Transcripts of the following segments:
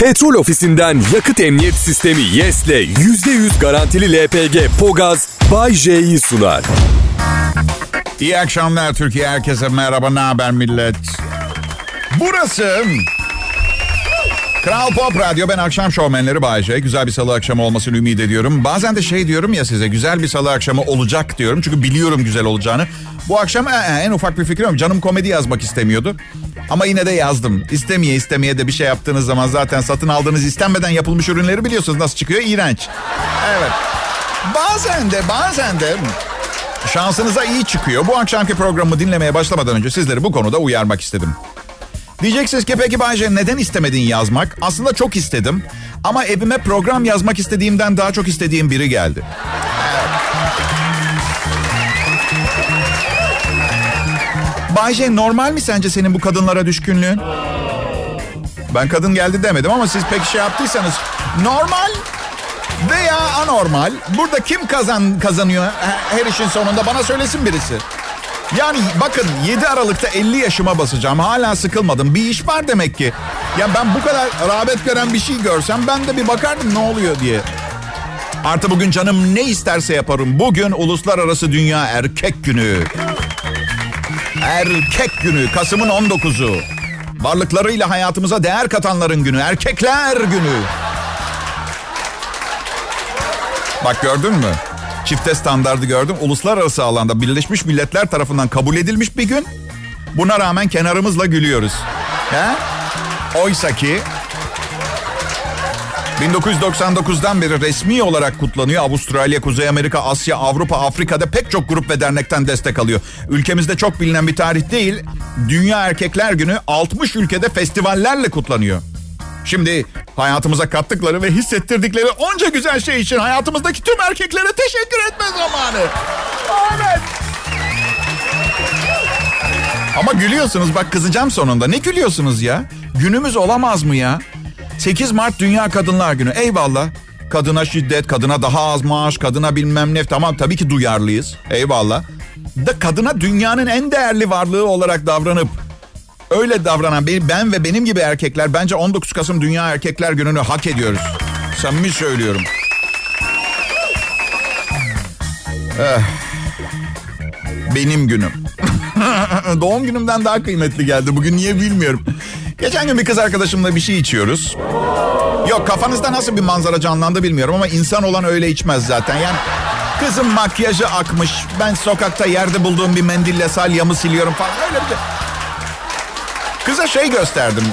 Petrol ofisinden yakıt emniyet sistemi YES'le %100 garantili LPG Pogaz Bay J'yi sunar. İyi akşamlar Türkiye. Herkese merhaba. Ne haber millet? Burası Kral Pop Radyo. Ben akşam şovmenleri Bayece. Güzel bir salı akşamı olmasını ümit ediyorum. Bazen de şey diyorum ya size güzel bir salı akşamı olacak diyorum. Çünkü biliyorum güzel olacağını. Bu akşam ee, en ufak bir fikrim yok. Canım komedi yazmak istemiyordu. Ama yine de yazdım. İstemeye istemeye de bir şey yaptığınız zaman zaten satın aldığınız istenmeden yapılmış ürünleri biliyorsunuz nasıl çıkıyor? İğrenç. Evet. Bazen de bazen de şansınıza iyi çıkıyor. Bu akşamki programı dinlemeye başlamadan önce sizleri bu konuda uyarmak istedim. Diyeceksiniz ki peki Bayce neden istemedin yazmak? Aslında çok istedim. Ama evime program yazmak istediğimden daha çok istediğim biri geldi. Bayce normal mi sence senin bu kadınlara düşkünlüğün? Ben kadın geldi demedim ama siz pek şey yaptıysanız normal veya anormal. Burada kim kazan kazanıyor her işin sonunda bana söylesin birisi. Yani bakın 7 Aralık'ta 50 yaşıma basacağım. Hala sıkılmadım. Bir iş var demek ki. Ya ben bu kadar rağbet gören bir şey görsem ben de bir bakardım ne oluyor diye. Artı bugün canım ne isterse yaparım. Bugün Uluslararası Dünya Erkek Günü. Erkek Günü. Kasım'ın 19'u. Varlıklarıyla hayatımıza değer katanların günü. Erkekler Günü. Bak gördün mü? Çifte standardı gördüm. Uluslararası alanda Birleşmiş Milletler tarafından kabul edilmiş bir gün. Buna rağmen kenarımızla gülüyoruz. He? Oysa ki 1999'dan beri resmi olarak kutlanıyor. Avustralya, Kuzey Amerika, Asya, Avrupa, Afrika'da pek çok grup ve dernekten destek alıyor. Ülkemizde çok bilinen bir tarih değil. Dünya Erkekler Günü 60 ülkede festivallerle kutlanıyor. Şimdi hayatımıza kattıkları ve hissettirdikleri onca güzel şey için hayatımızdaki tüm erkeklere teşekkür etme zamanı. Evet. Ama gülüyorsunuz bak kızacağım sonunda. Ne gülüyorsunuz ya? Günümüz olamaz mı ya? 8 Mart Dünya Kadınlar Günü. Eyvallah. Kadına şiddet, kadına daha az maaş, kadına bilmem ne. Tamam tabii ki duyarlıyız. Eyvallah. Da kadına dünyanın en değerli varlığı olarak davranıp öyle davranan ben ve benim gibi erkekler bence 19 Kasım Dünya Erkekler Günü'nü hak ediyoruz. Samimi söylüyorum. Eh. Benim günüm. Doğum günümden daha kıymetli geldi. Bugün niye bilmiyorum. Geçen gün bir kız arkadaşımla bir şey içiyoruz. Yok kafanızda nasıl bir manzara canlandı bilmiyorum ama insan olan öyle içmez zaten. Yani kızın makyajı akmış. Ben sokakta yerde bulduğum bir mendille salyamı siliyorum falan. Öyle bir şey. Kıza şey gösterdim.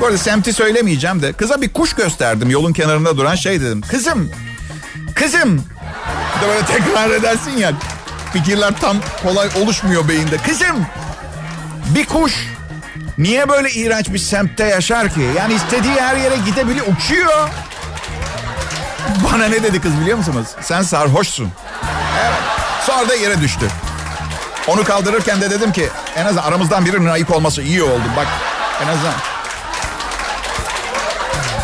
Bu arada semti söylemeyeceğim de. Kıza bir kuş gösterdim yolun kenarında duran şey dedim. Kızım, kızım. Bir de böyle tekrar edersin ya. Fikirler tam kolay oluşmuyor beyinde. Kızım, bir kuş niye böyle iğrenç bir semtte yaşar ki? Yani istediği her yere gidebiliyor, uçuyor. Bana ne dedi kız biliyor musunuz? Sen sarhoşsun. Evet. Sonra da yere düştü. Onu kaldırırken de dedim ki en azından aramızdan birinin ayık olması iyi oldu. Bak en azından.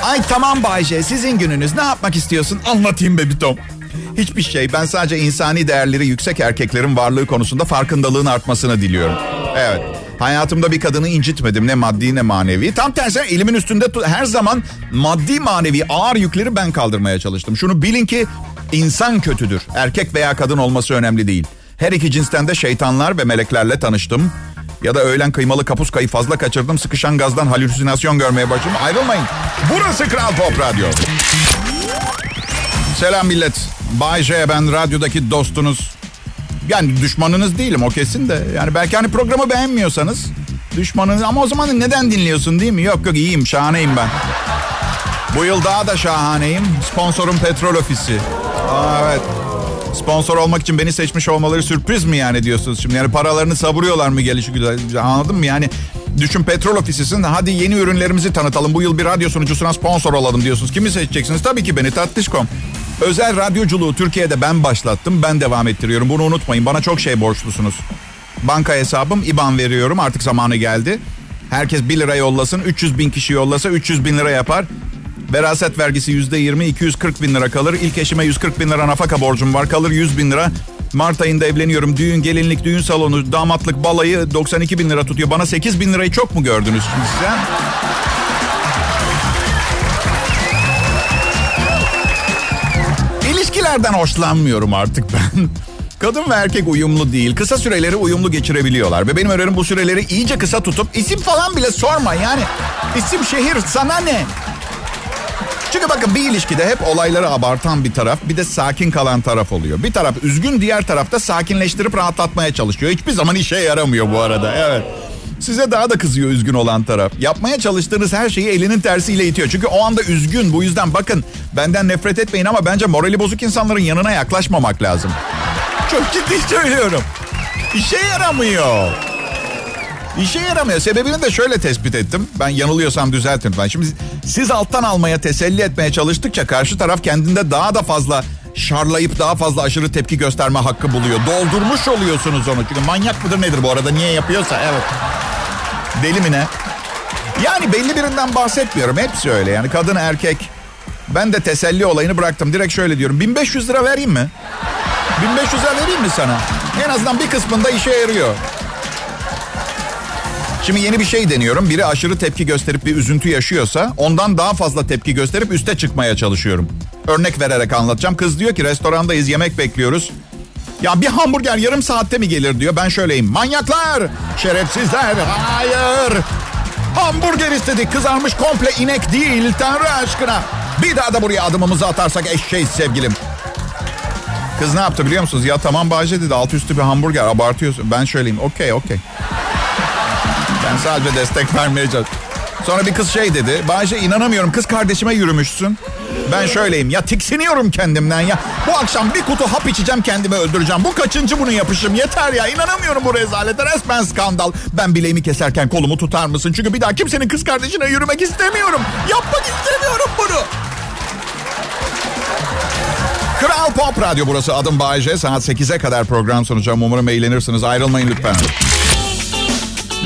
Ay tamam Bayce sizin gününüz ne yapmak istiyorsun? Anlatayım be Tom. Hiçbir şey ben sadece insani değerleri yüksek erkeklerin varlığı konusunda farkındalığın artmasını diliyorum. Evet. Hayatımda bir kadını incitmedim ne maddi ne manevi. Tam tersine elimin üstünde her zaman maddi manevi ağır yükleri ben kaldırmaya çalıştım. Şunu bilin ki insan kötüdür. Erkek veya kadın olması önemli değil. Her iki cinsten de şeytanlar ve meleklerle tanıştım. Ya da öğlen kıymalı kapuskayı fazla kaçırdım. Sıkışan gazdan halüsinasyon görmeye başladım. Ayrılmayın. Burası Kral Pop Radyo. Selam millet. Bay J ben radyodaki dostunuz. Yani düşmanınız değilim o kesin de. Yani belki hani programı beğenmiyorsanız düşmanınız ama o zaman neden dinliyorsun değil mi? Yok yok iyiyim şahaneyim ben. Bu yıl daha da şahaneyim. Sponsorum Petrol Ofisi. Aa, evet. Sponsor olmak için beni seçmiş olmaları sürpriz mi yani diyorsunuz şimdi? Yani paralarını savuruyorlar mı gelişi güzel? Anladın mı? Yani düşün petrol ofisisin hadi yeni ürünlerimizi tanıtalım. Bu yıl bir radyo sunucusuna sponsor olalım diyorsunuz. Kimi seçeceksiniz? Tabii ki beni Tatlışkom. Özel radyoculuğu Türkiye'de ben başlattım. Ben devam ettiriyorum. Bunu unutmayın. Bana çok şey borçlusunuz. Banka hesabım IBAN veriyorum. Artık zamanı geldi. Herkes 1 lira yollasın. 300 bin kişi yollasa 300 bin lira yapar. Veraset vergisi yüzde yirmi, 240 bin lira kalır. İlk eşime 140 bin lira nafaka borcum var. Kalır 100 bin lira. Mart ayında evleniyorum. Düğün, gelinlik, düğün salonu, damatlık, balayı 92 bin lira tutuyor. Bana 8 bin lirayı çok mu gördünüz şimdi size? İlişkilerden hoşlanmıyorum artık ben. Kadın ve erkek uyumlu değil. Kısa süreleri uyumlu geçirebiliyorlar. Ve benim önerim bu süreleri iyice kısa tutup isim falan bile sorma. Yani isim şehir sana ne? Çünkü bakın bir ilişkide hep olayları abartan bir taraf bir de sakin kalan taraf oluyor. Bir taraf üzgün diğer tarafta sakinleştirip rahatlatmaya çalışıyor. Hiçbir zaman işe yaramıyor bu arada. Evet. Size daha da kızıyor üzgün olan taraf. Yapmaya çalıştığınız her şeyi elinin tersiyle itiyor. Çünkü o anda üzgün. Bu yüzden bakın benden nefret etmeyin ama bence morali bozuk insanların yanına yaklaşmamak lazım. Çok ciddi söylüyorum. İşe yaramıyor. İşe yaramıyor. Sebebini de şöyle tespit ettim. Ben yanılıyorsam düzeltin. Ben şimdi siz alttan almaya, teselli etmeye çalıştıkça karşı taraf kendinde daha da fazla şarlayıp daha fazla aşırı tepki gösterme hakkı buluyor. Doldurmuş oluyorsunuz onu. Çünkü manyak mıdır nedir bu arada? Niye yapıyorsa evet. Deli mi ne? Yani belli birinden bahsetmiyorum. Hepsi öyle. Yani kadın erkek. Ben de teselli olayını bıraktım. Direkt şöyle diyorum. 1500 lira vereyim mi? 1500 lira vereyim mi sana? En azından bir kısmında işe yarıyor. Şimdi yeni bir şey deniyorum. Biri aşırı tepki gösterip bir üzüntü yaşıyorsa ondan daha fazla tepki gösterip üste çıkmaya çalışıyorum. Örnek vererek anlatacağım. Kız diyor ki restorandayız yemek bekliyoruz. Ya bir hamburger yarım saatte mi gelir diyor. Ben şöyleyim. Manyaklar, şerefsizler, hayır. Hamburger istedik kızarmış komple inek değil Tanrı aşkına. Bir daha da buraya adımımızı atarsak eşeğiz sevgilim. Kız ne yaptı biliyor musunuz? Ya tamam Bahçe dedi alt üstü bir hamburger abartıyorsun. Ben şöyleyim okey okey. Ben sadece destek vermeye çalışıyorum. Sonra bir kız şey dedi. Bahçe inanamıyorum kız kardeşime yürümüşsün. Ben şöyleyim ya tiksiniyorum kendimden ya. Bu akşam bir kutu hap içeceğim kendimi öldüreceğim. Bu kaçıncı bunu yapışım yeter ya. inanamıyorum bu rezalete resmen skandal. Ben bileğimi keserken kolumu tutar mısın? Çünkü bir daha kimsenin kız kardeşine yürümek istemiyorum. Yapmak istemiyorum bunu. Kral Pop Radyo burası. Adım Bayece. Saat 8'e kadar program sunacağım. Umarım eğlenirsiniz. Ayrılmayın lütfen.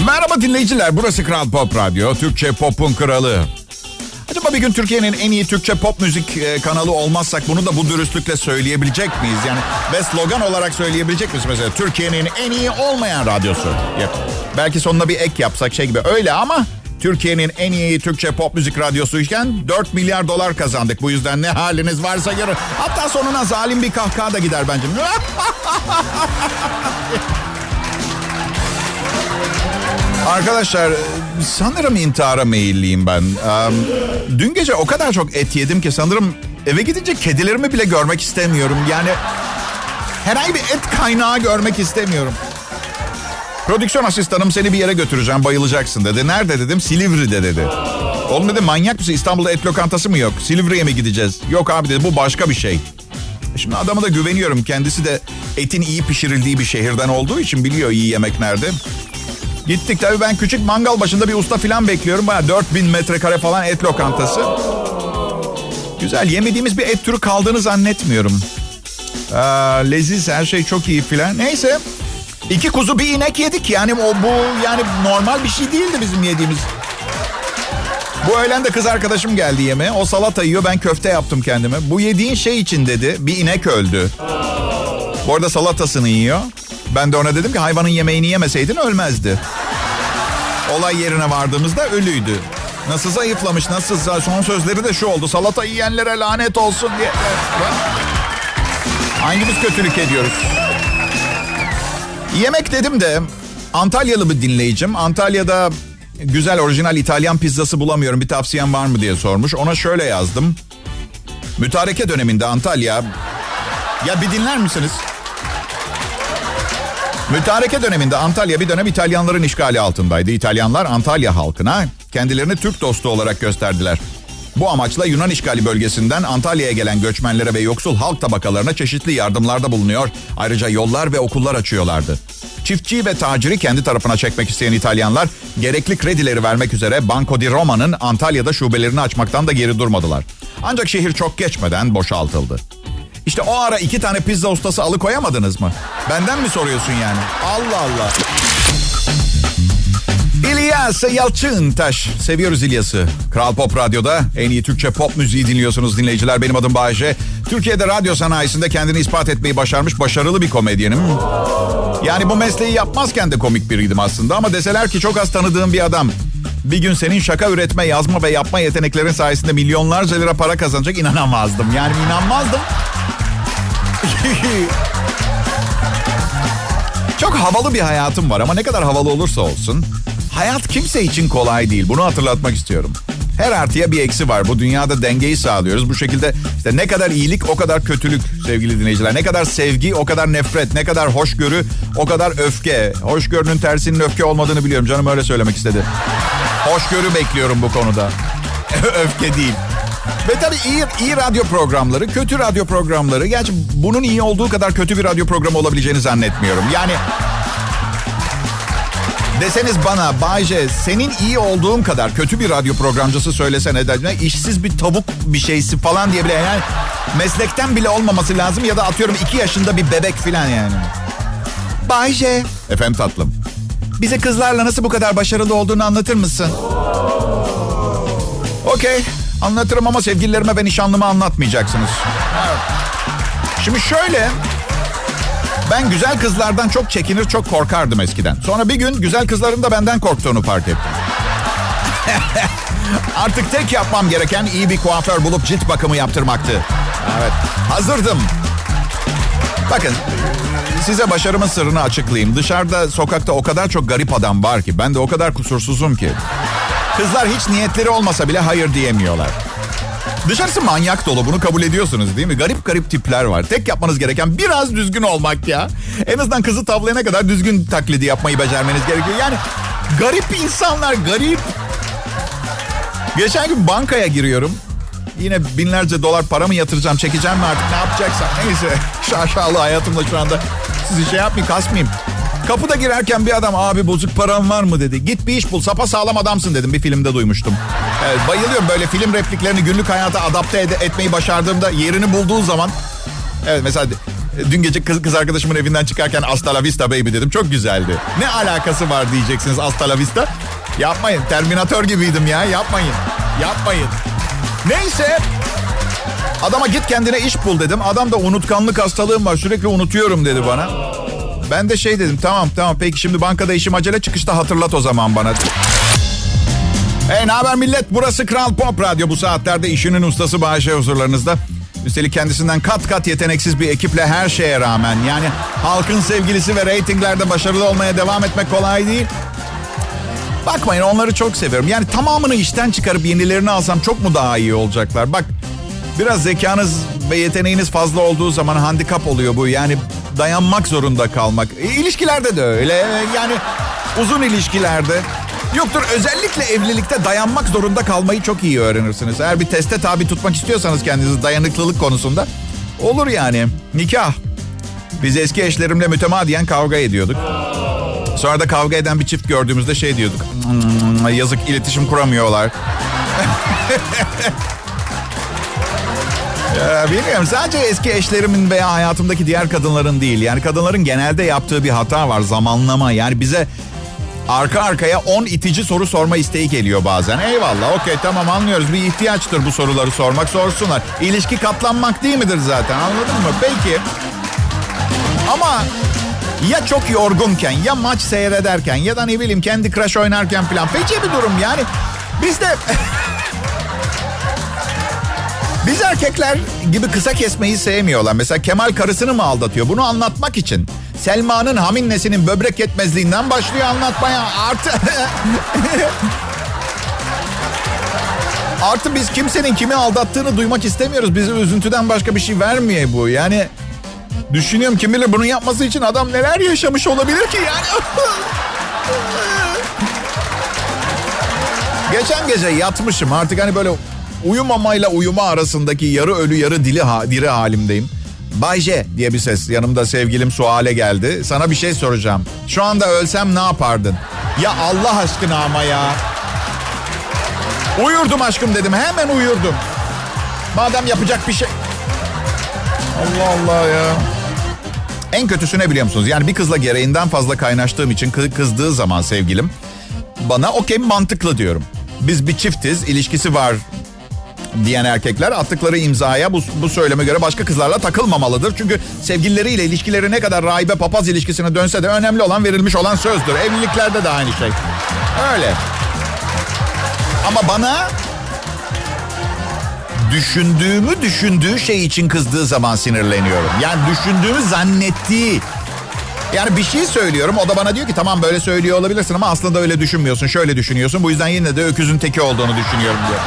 Merhaba dinleyiciler. Burası Kral Pop Radyo. Türkçe pop'un kralı. Acaba bir gün Türkiye'nin en iyi Türkçe pop müzik e, kanalı olmazsak bunu da bu dürüstlükle söyleyebilecek miyiz? Yani ve slogan olarak söyleyebilecek miyiz mesela? Türkiye'nin en iyi olmayan radyosu. Yap. Belki sonuna bir ek yapsak şey gibi. Öyle ama Türkiye'nin en iyi Türkçe pop müzik radyosuyken 4 milyar dolar kazandık. Bu yüzden ne haliniz varsa görün. Hatta sonuna zalim bir kahkaha da gider bence. Arkadaşlar sanırım intihara meyilliyim ben. dün gece o kadar çok et yedim ki sanırım eve gidince kedilerimi bile görmek istemiyorum. Yani herhangi bir et kaynağı görmek istemiyorum. Prodüksiyon asistanım seni bir yere götüreceğim bayılacaksın dedi. Nerede dedim Silivri'de dedi. Oğlum dedi manyak mısın İstanbul'da et lokantası mı yok? Silivri'ye mi gideceğiz? Yok abi dedi bu başka bir şey. Şimdi adama da güveniyorum. Kendisi de etin iyi pişirildiği bir şehirden olduğu için biliyor iyi yemek nerede. Gittik tabii ben küçük mangal başında bir usta falan bekliyorum. Baya 4000 metrekare falan et lokantası. Güzel yemediğimiz bir et türü kaldığını zannetmiyorum. Ee, leziz her şey çok iyi filan. Neyse iki kuzu bir inek yedik yani o bu yani normal bir şey değildi bizim yediğimiz. Bu öğlen de kız arkadaşım geldi yeme. O salata yiyor ben köfte yaptım kendime. Bu yediğin şey için dedi bir inek öldü. Bu arada salatasını yiyor. Ben de ona dedim ki hayvanın yemeğini yemeseydin ölmezdi. Olay yerine vardığımızda ölüydü. Nasıl zayıflamış, nasıl son sözleri de şu oldu. Salata yiyenlere lanet olsun diye. Hangimiz kötülük ediyoruz? Yemek dedim de Antalyalı bir dinleyicim. Antalya'da güzel orijinal İtalyan pizzası bulamıyorum. Bir tavsiyen var mı diye sormuş. Ona şöyle yazdım. Mütareke döneminde Antalya... Ya bir dinler misiniz? Mütareke döneminde Antalya bir dönem İtalyanların işgali altındaydı. İtalyanlar Antalya halkına kendilerini Türk dostu olarak gösterdiler. Bu amaçla Yunan işgali bölgesinden Antalya'ya gelen göçmenlere ve yoksul halk tabakalarına çeşitli yardımlarda bulunuyor. Ayrıca yollar ve okullar açıyorlardı. Çiftçi ve taciri kendi tarafına çekmek isteyen İtalyanlar gerekli kredileri vermek üzere Banco di Roma'nın Antalya'da şubelerini açmaktan da geri durmadılar. Ancak şehir çok geçmeden boşaltıldı. İşte o ara iki tane pizza ustası alıkoyamadınız mı? Benden mi soruyorsun yani? Allah Allah. İlyas Yalçıntaş. Seviyoruz İlyas'ı. Kral Pop Radyo'da en iyi Türkçe pop müziği dinliyorsunuz dinleyiciler. Benim adım Bayece. Türkiye'de radyo sanayisinde kendini ispat etmeyi başarmış başarılı bir komedyenim. Yani bu mesleği yapmazken de komik biriydim aslında. Ama deseler ki çok az tanıdığım bir adam bir gün senin şaka üretme, yazma ve yapma yeteneklerin sayesinde milyonlarca lira para kazanacak inanamazdım. Yani inanmazdım. Çok havalı bir hayatım var ama ne kadar havalı olursa olsun hayat kimse için kolay değil. Bunu hatırlatmak istiyorum. Her artıya bir eksi var. Bu dünyada dengeyi sağlıyoruz. Bu şekilde işte ne kadar iyilik o kadar kötülük sevgili dinleyiciler. Ne kadar sevgi o kadar nefret. Ne kadar hoşgörü o kadar öfke. Hoşgörünün tersinin öfke olmadığını biliyorum. Canım öyle söylemek istedi. Hoşgörü bekliyorum bu konuda. öfke değil. Ve tabii iyi, iyi radyo programları, kötü radyo programları. Gerçi bunun iyi olduğu kadar kötü bir radyo programı olabileceğini zannetmiyorum. Yani Deseniz bana Bayce senin iyi olduğun kadar kötü bir radyo programcısı söylesene de işsiz bir tavuk bir şeysi falan diye bile yani meslekten bile olmaması lazım ya da atıyorum iki yaşında bir bebek falan yani. Bayce. Efendim tatlım. Bize kızlarla nasıl bu kadar başarılı olduğunu anlatır mısın? Okey. Anlatırım ama sevgililerime ve nişanlıma anlatmayacaksınız. Şimdi şöyle ben güzel kızlardan çok çekinir, çok korkardım eskiden. Sonra bir gün güzel kızların da benden korktuğunu fark ettim. Artık tek yapmam gereken iyi bir kuaför bulup cilt bakımı yaptırmaktı. Evet, hazırdım. Bakın, size başarımın sırrını açıklayayım. Dışarıda, sokakta o kadar çok garip adam var ki, ben de o kadar kusursuzum ki. Kızlar hiç niyetleri olmasa bile hayır diyemiyorlar. Dışarısı manyak dolu bunu kabul ediyorsunuz değil mi? Garip garip tipler var. Tek yapmanız gereken biraz düzgün olmak ya. En azından kızı tavlayana kadar düzgün taklidi yapmayı becermeniz gerekiyor. Yani garip insanlar garip. Geçen gün bankaya giriyorum. Yine binlerce dolar para mı yatıracağım, çekeceğim mi artık ne yapacaksam. Neyse şaşalı hayatımda şu anda sizi şey yapmayayım, kasmayayım. Kapıda girerken bir adam abi bozuk param var mı dedi. Git bir iş bul sapa sağlam adamsın dedim bir filmde duymuştum. Evet, bayılıyorum böyle film repliklerini günlük hayata adapte ed- etmeyi başardığımda yerini bulduğu zaman. Evet mesela dün gece kız, kız arkadaşımın evinden çıkarken hasta la vista baby dedim çok güzeldi. Ne alakası var diyeceksiniz hasta la vista. Yapmayın Terminator gibiydim ya yapmayın yapmayın. Neyse adama git kendine iş bul dedim. Adam da unutkanlık hastalığım var sürekli unutuyorum dedi bana. Ben de şey dedim tamam tamam peki şimdi bankada işim acele çıkışta hatırlat o zaman bana. Hey ne haber millet burası Kral Pop Radyo bu saatlerde işinin ustası Bayşe huzurlarınızda. Üstelik kendisinden kat kat yeteneksiz bir ekiple her şeye rağmen yani halkın sevgilisi ve reytinglerde başarılı olmaya devam etmek kolay değil. Bakmayın onları çok seviyorum. Yani tamamını işten çıkarıp yenilerini alsam çok mu daha iyi olacaklar? Bak biraz zekanız ve yeteneğiniz fazla olduğu zaman handikap oluyor bu. Yani dayanmak zorunda kalmak. E, ilişkilerde de öyle. Yani uzun ilişkilerde. Yoktur özellikle evlilikte dayanmak zorunda kalmayı çok iyi öğrenirsiniz. Eğer bir teste tabi tutmak istiyorsanız kendinizi dayanıklılık konusunda olur yani. Nikah. Biz eski eşlerimle mütemadiyen kavga ediyorduk. Sonra da kavga eden bir çift gördüğümüzde şey diyorduk. Hmm, yazık iletişim kuramıyorlar. Ya bilmiyorum sadece eski eşlerimin veya hayatımdaki diğer kadınların değil. Yani kadınların genelde yaptığı bir hata var zamanlama. Yani bize arka arkaya 10 itici soru sorma isteği geliyor bazen. Eyvallah okey tamam anlıyoruz bir ihtiyaçtır bu soruları sormak sorsunlar. İlişki katlanmak değil midir zaten anladın mı? Peki ama ya çok yorgunken ya maç seyrederken ya da ne bileyim kendi crush oynarken falan feci bir durum yani. Biz de Biz erkekler gibi kısa kesmeyi sevmiyorlar. Mesela Kemal karısını mı aldatıyor? Bunu anlatmak için Selma'nın haminnesinin böbrek yetmezliğinden başlıyor anlatmaya. Artı... Artı biz kimsenin kimi aldattığını duymak istemiyoruz. Bizi üzüntüden başka bir şey vermiyor bu. Yani düşünüyorum kim bilir bunu yapması için adam neler yaşamış olabilir ki yani. Geçen gece yatmışım artık hani böyle uyumamayla uyuma arasındaki yarı ölü yarı dili ha, diri halimdeyim. Bayce diye bir ses yanımda sevgilim Suale geldi. Sana bir şey soracağım. Şu anda ölsem ne yapardın? Ya Allah aşkına ama ya. Uyurdum aşkım dedim hemen uyurdum. Madem yapacak bir şey. Allah Allah ya. En kötüsü ne biliyor musunuz? Yani bir kızla gereğinden fazla kaynaştığım için kızdığı zaman sevgilim bana okey mantıklı diyorum. Biz bir çiftiz, ilişkisi var diyen erkekler attıkları imzaya bu, bu söyleme göre başka kızlarla takılmamalıdır. Çünkü sevgilileriyle ilişkileri ne kadar rahibe papaz ilişkisine dönse de önemli olan verilmiş olan sözdür. Evliliklerde de aynı şey. Öyle. Ama bana düşündüğümü düşündüğü şey için kızdığı zaman sinirleniyorum. Yani düşündüğümü zannettiği. Yani bir şey söylüyorum o da bana diyor ki tamam böyle söylüyor olabilirsin ama aslında öyle düşünmüyorsun. Şöyle düşünüyorsun bu yüzden yine de öküzün teki olduğunu düşünüyorum diyor.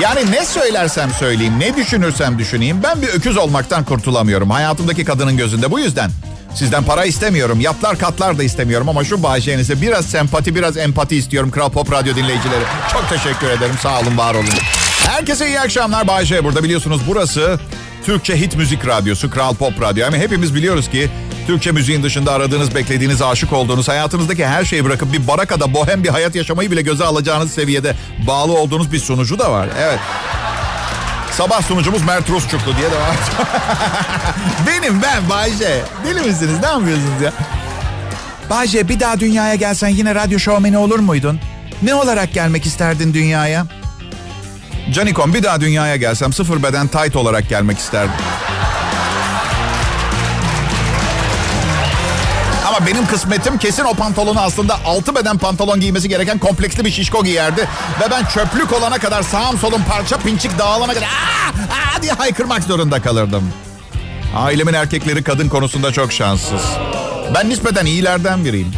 Yani ne söylersem söyleyeyim, ne düşünürsem düşüneyim ben bir öküz olmaktan kurtulamıyorum. Hayatımdaki kadının gözünde bu yüzden. Sizden para istemiyorum. Yatlar katlar da istemiyorum ama şu bahşenize biraz sempati, biraz empati istiyorum Kral Pop Radyo dinleyicileri. Çok teşekkür ederim. Sağ olun, var olun. Herkese iyi akşamlar. Bayşe burada biliyorsunuz burası Türkçe hit müzik radyosu Kral Pop Radyo. Ama hepimiz biliyoruz ki Türkçe müziğin dışında aradığınız, beklediğiniz, aşık olduğunuz, hayatınızdaki her şeyi bırakıp bir barakada bohem bir hayat yaşamayı bile göze alacağınız seviyede bağlı olduğunuz bir sunucu da var. Evet. Sabah sunucumuz Mert Rusçuklu diye devam Benim ben Bayce. Deli misiniz? Ne yapıyorsunuz ya? Bayce bir daha dünyaya gelsen yine radyo şovmeni olur muydun? Ne olarak gelmek isterdin dünyaya? Canikom bir daha dünyaya gelsem sıfır beden tight olarak gelmek isterdim. Ama benim kısmetim kesin o pantolonu aslında altı beden pantolon giymesi gereken kompleksli bir şişko giyerdi. Ve ben çöplük olana kadar sağım solum parça pinçik dağılana kadar aa, aa diye haykırmak zorunda kalırdım. Ailemin erkekleri kadın konusunda çok şanssız. Ben nispeten iyilerden biriyim.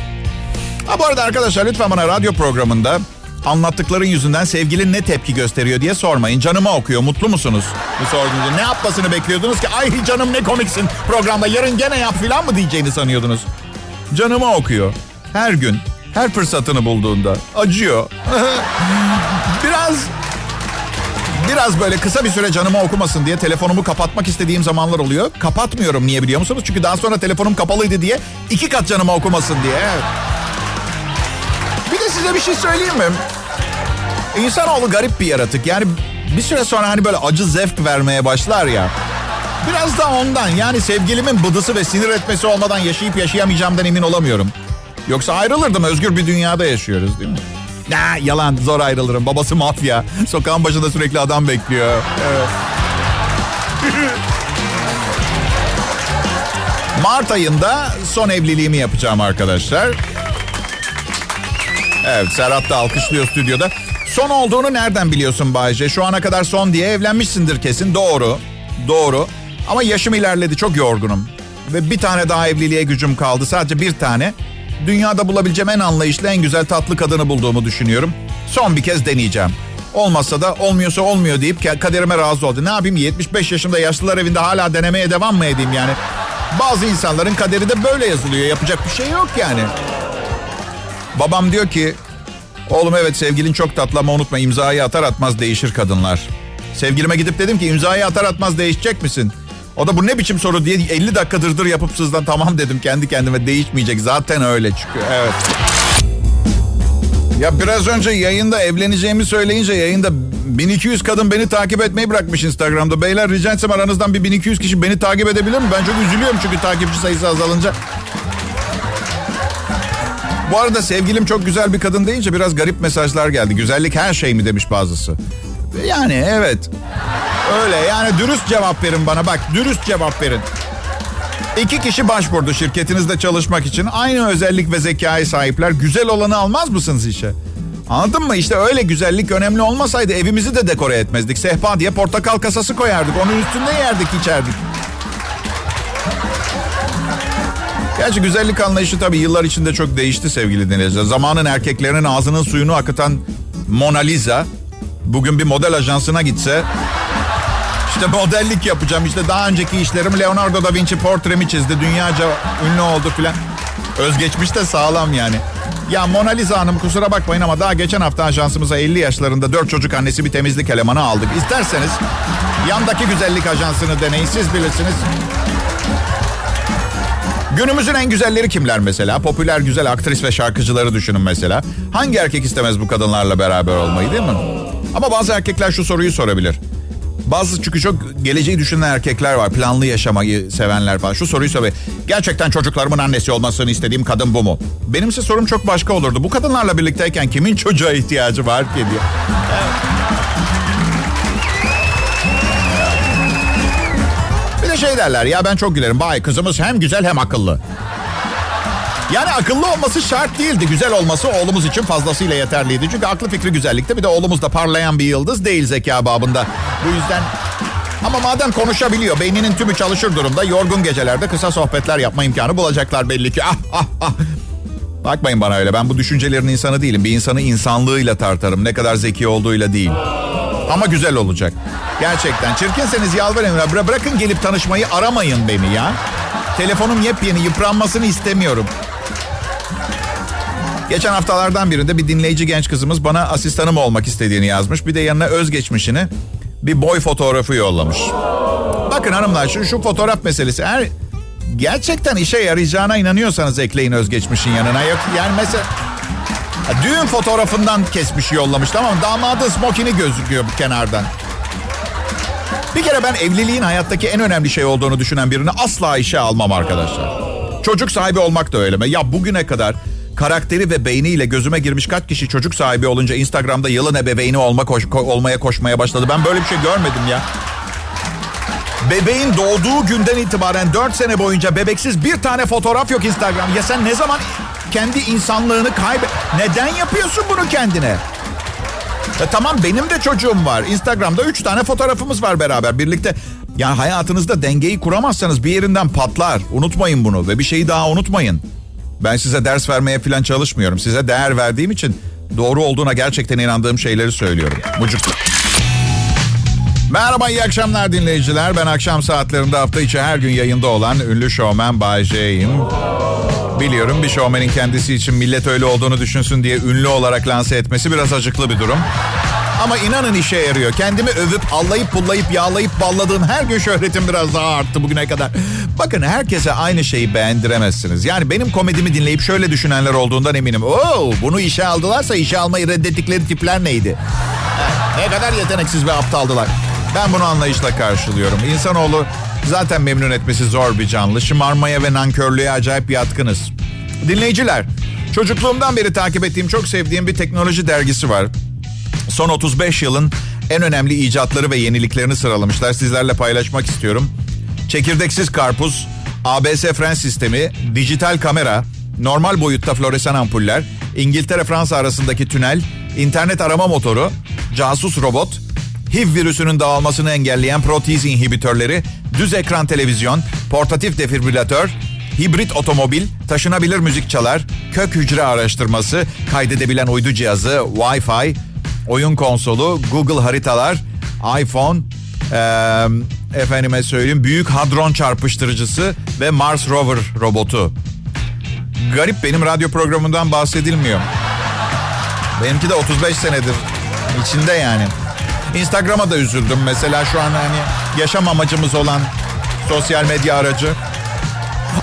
Ha bu arada arkadaşlar lütfen bana radyo programında anlattıkların yüzünden sevgilin ne tepki gösteriyor diye sormayın. Canıma okuyor. Mutlu musunuz? Bu sorduğunuzda ne yapmasını bekliyordunuz ki? Ay canım ne komiksin programda yarın gene yap filan mı diyeceğini sanıyordunuz? Canıma okuyor. Her gün, her fırsatını bulduğunda. Acıyor. biraz biraz böyle kısa bir süre canıma okumasın diye telefonumu kapatmak istediğim zamanlar oluyor. Kapatmıyorum niye biliyor musunuz? Çünkü daha sonra telefonum kapalıydı diye iki kat canıma okumasın diye. Bir de size bir şey söyleyeyim mi? İnsanoğlu garip bir yaratık. Yani bir süre sonra hani böyle acı zevk vermeye başlar ya. Biraz da ondan. Yani sevgilimin bıdısı ve sinir etmesi olmadan yaşayıp yaşayamayacağımdan emin olamıyorum. Yoksa ayrılırdım. Özgür bir dünyada yaşıyoruz değil mi? Ya yalan zor ayrılırım. Babası mafya. Sokağın başında sürekli adam bekliyor. Mart ayında son evliliğimi yapacağım arkadaşlar. Evet Serhat da alkışlıyor stüdyoda. Son olduğunu nereden biliyorsun Bayce? Şu ana kadar son diye evlenmişsindir kesin. Doğru. Doğru. Ama yaşım ilerledi çok yorgunum. Ve bir tane daha evliliğe gücüm kaldı. Sadece bir tane. Dünyada bulabileceğim en anlayışlı, en güzel tatlı kadını bulduğumu düşünüyorum. Son bir kez deneyeceğim. Olmazsa da olmuyorsa olmuyor deyip kaderime razı oldu. Ne yapayım 75 yaşımda yaşlılar evinde hala denemeye devam mı edeyim yani? Bazı insanların kaderi de böyle yazılıyor. Yapacak bir şey yok yani. Babam diyor ki oğlum evet sevgilin çok tatlı ama unutma imzayı atar atmaz değişir kadınlar. Sevgilime gidip dedim ki imzayı atar atmaz değişecek misin? O da bu ne biçim soru diye 50 dakika dırdır yapıp sızdan tamam dedim kendi kendime değişmeyecek. Zaten öyle çıkıyor. Evet. Ya biraz önce yayında evleneceğimi söyleyince yayında 1200 kadın beni takip etmeyi bırakmış Instagram'da. Beyler rica etsem aranızdan bir 1200 kişi beni takip edebilir mi? Ben çok üzülüyorum çünkü takipçi sayısı azalınca. Bu arada sevgilim çok güzel bir kadın deyince biraz garip mesajlar geldi. Güzellik her şey mi demiş bazısı. Yani evet. Öyle yani dürüst cevap verin bana bak dürüst cevap verin. İki kişi başvurdu şirketinizde çalışmak için. Aynı özellik ve zekaya sahipler. Güzel olanı almaz mısınız işe? Anladın mı? İşte öyle güzellik önemli olmasaydı evimizi de dekore etmezdik. Sehpa diye portakal kasası koyardık. Onun üstünde yerdik içerdik. Gerçi güzellik anlayışı tabii yıllar içinde çok değişti sevgili dinleyiciler. Zamanın erkeklerinin ağzının suyunu akıtan Mona Lisa bugün bir model ajansına gitse işte modellik yapacağım. İşte daha önceki işlerim Leonardo da Vinci portremi çizdi. Dünyaca ünlü oldu filan. Özgeçmiş de sağlam yani. Ya Mona Lisa Hanım kusura bakmayın ama daha geçen hafta ajansımıza 50 yaşlarında 4 çocuk annesi bir temizlik elemanı aldık. İsterseniz yandaki güzellik ajansını deneyin siz bilirsiniz. Günümüzün en güzelleri kimler mesela? Popüler güzel aktris ve şarkıcıları düşünün mesela. Hangi erkek istemez bu kadınlarla beraber olmayı değil mi? Ama bazı erkekler şu soruyu sorabilir. Bazı çünkü çok geleceği düşünen erkekler var. Planlı yaşamayı sevenler falan. Şu soruyu soruyor. Gerçekten çocuklarımın annesi olmasını istediğim kadın bu mu? Benimse sorum çok başka olurdu. Bu kadınlarla birlikteyken kimin çocuğa ihtiyacı var ki diye. Evet. De şey derler ya ben çok gülerim. Bay kızımız hem güzel hem akıllı. Yani akıllı olması şart değildi. Güzel olması oğlumuz için fazlasıyla yeterliydi. Çünkü aklı fikri güzellikte bir de oğlumuz da parlayan bir yıldız değil zeka babında. Bu yüzden ama madem konuşabiliyor, beyninin tümü çalışır durumda, yorgun gecelerde kısa sohbetler yapma imkanı bulacaklar belli ki. Ah ah ah. Bakmayın bana öyle. Ben bu düşüncelerin insanı değilim. Bir insanı insanlığıyla tartarım. Ne kadar zeki olduğuyla değil. Ama güzel olacak. Gerçekten. Çirkinseniz yalvarın. Bıra- bırakın gelip tanışmayı aramayın beni ya. Telefonum yepyeni. Yıpranmasını istemiyorum. Geçen haftalardan birinde bir dinleyici genç kızımız bana asistanım olmak istediğini yazmış. Bir de yanına özgeçmişini bir boy fotoğrafı yollamış. Bakın hanımlar şu, şu fotoğraf meselesi. Eğer gerçekten işe yarayacağına inanıyorsanız ekleyin özgeçmişin yanına. Yok yani mesela düğün fotoğrafından kesmiş yollamış tamam mı? Damadın smokini gözüküyor kenardan. Bir kere ben evliliğin hayattaki en önemli şey olduğunu düşünen birini asla işe almam arkadaşlar. Çocuk sahibi olmak da öyle mi? Ya bugüne kadar karakteri ve beyniyle gözüme girmiş kaç kişi çocuk sahibi olunca Instagram'da yılın ebeveyni olma koş, ko- olmaya koşmaya başladı. Ben böyle bir şey görmedim ya. Bebeğin doğduğu günden itibaren 4 sene boyunca bebeksiz bir tane fotoğraf yok Instagram. Ya sen ne zaman kendi insanlığını kaybe... Neden yapıyorsun bunu kendine? Ya tamam benim de çocuğum var. Instagram'da 3 tane fotoğrafımız var beraber birlikte. Ya hayatınızda dengeyi kuramazsanız bir yerinden patlar. Unutmayın bunu ve bir şeyi daha unutmayın. Ben size ders vermeye falan çalışmıyorum. Size değer verdiğim için doğru olduğuna gerçekten inandığım şeyleri söylüyorum. Mucuk. Merhaba, iyi akşamlar dinleyiciler. Ben akşam saatlerinde hafta içi her gün yayında olan ünlü şovmen Bay J'yim. Biliyorum bir şovmenin kendisi için millet öyle olduğunu düşünsün diye ünlü olarak lanse etmesi biraz acıklı bir durum. Ama inanın işe yarıyor. Kendimi övüp, allayıp, pullayıp, yağlayıp, balladığım her gün şöhretim biraz daha arttı bugüne kadar. Bakın herkese aynı şeyi beğendiremezsiniz. Yani benim komedimi dinleyip şöyle düşünenler olduğundan eminim. Oo, bunu işe aldılarsa işe almayı reddettikleri tipler neydi? Ne kadar yeteneksiz ve aptaldılar. Ben bunu anlayışla karşılıyorum. İnsanoğlu zaten memnun etmesi zor bir canlı. Şımarmaya ve nankörlüğe acayip yatkınız. Dinleyiciler, çocukluğumdan beri takip ettiğim çok sevdiğim bir teknoloji dergisi var. Son 35 yılın en önemli icatları ve yeniliklerini sıralamışlar. Sizlerle paylaşmak istiyorum. Çekirdeksiz karpuz, ABS fren sistemi, dijital kamera, normal boyutta floresan ampuller, İngiltere-Fransa arasındaki tünel, internet arama motoru, casus robot, HIV virüsünün dağılmasını engelleyen proteaz inhibitörleri, düz ekran televizyon, portatif defibrilatör, hibrit otomobil, taşınabilir müzik çalar, kök hücre araştırması, kaydedebilen uydu cihazı, Wi-Fi, oyun konsolu, Google haritalar, iPhone, eee, efendime söyleyeyim büyük hadron çarpıştırıcısı ve Mars Rover robotu. Garip benim radyo programından bahsedilmiyor. Benimki de 35 senedir içinde yani. Instagram'a da üzüldüm mesela şu an hani yaşam amacımız olan sosyal medya aracı.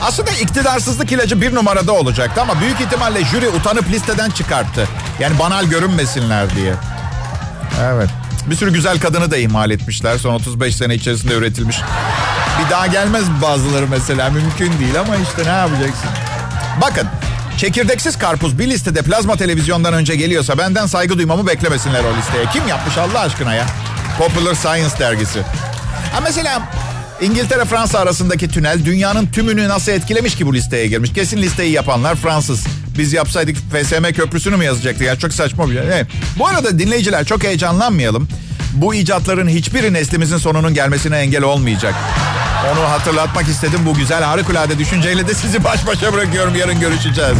Aslında iktidarsızlık ilacı bir numarada olacaktı ama büyük ihtimalle jüri utanıp listeden çıkarttı. Yani banal görünmesinler diye. Evet. Bir sürü güzel kadını da ihmal etmişler. Son 35 sene içerisinde üretilmiş. Bir daha gelmez bazıları mesela. Mümkün değil ama işte ne yapacaksın? Bakın çekirdeksiz karpuz bir listede plazma televizyondan önce geliyorsa benden saygı duymamı beklemesinler o listeye. Kim yapmış Allah aşkına ya? Popular Science dergisi. Ha mesela İngiltere-Fransa arasındaki tünel dünyanın tümünü nasıl etkilemiş ki bu listeye girmiş? Kesin listeyi yapanlar Fransız. Biz yapsaydık FSM köprüsünü mü yazacaktı? Ya çok saçma bir şey. Evet. Bu arada dinleyiciler çok heyecanlanmayalım. Bu icatların hiçbiri neslimizin sonunun gelmesine engel olmayacak. Onu hatırlatmak istedim. Bu güzel harikulade düşünceyle de sizi baş başa bırakıyorum. Yarın görüşeceğiz.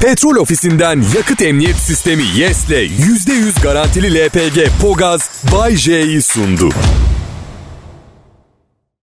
Petrol ofisinden yakıt emniyet sistemi YES'le %100 garantili LPG Pogaz Bay J'yi sundu.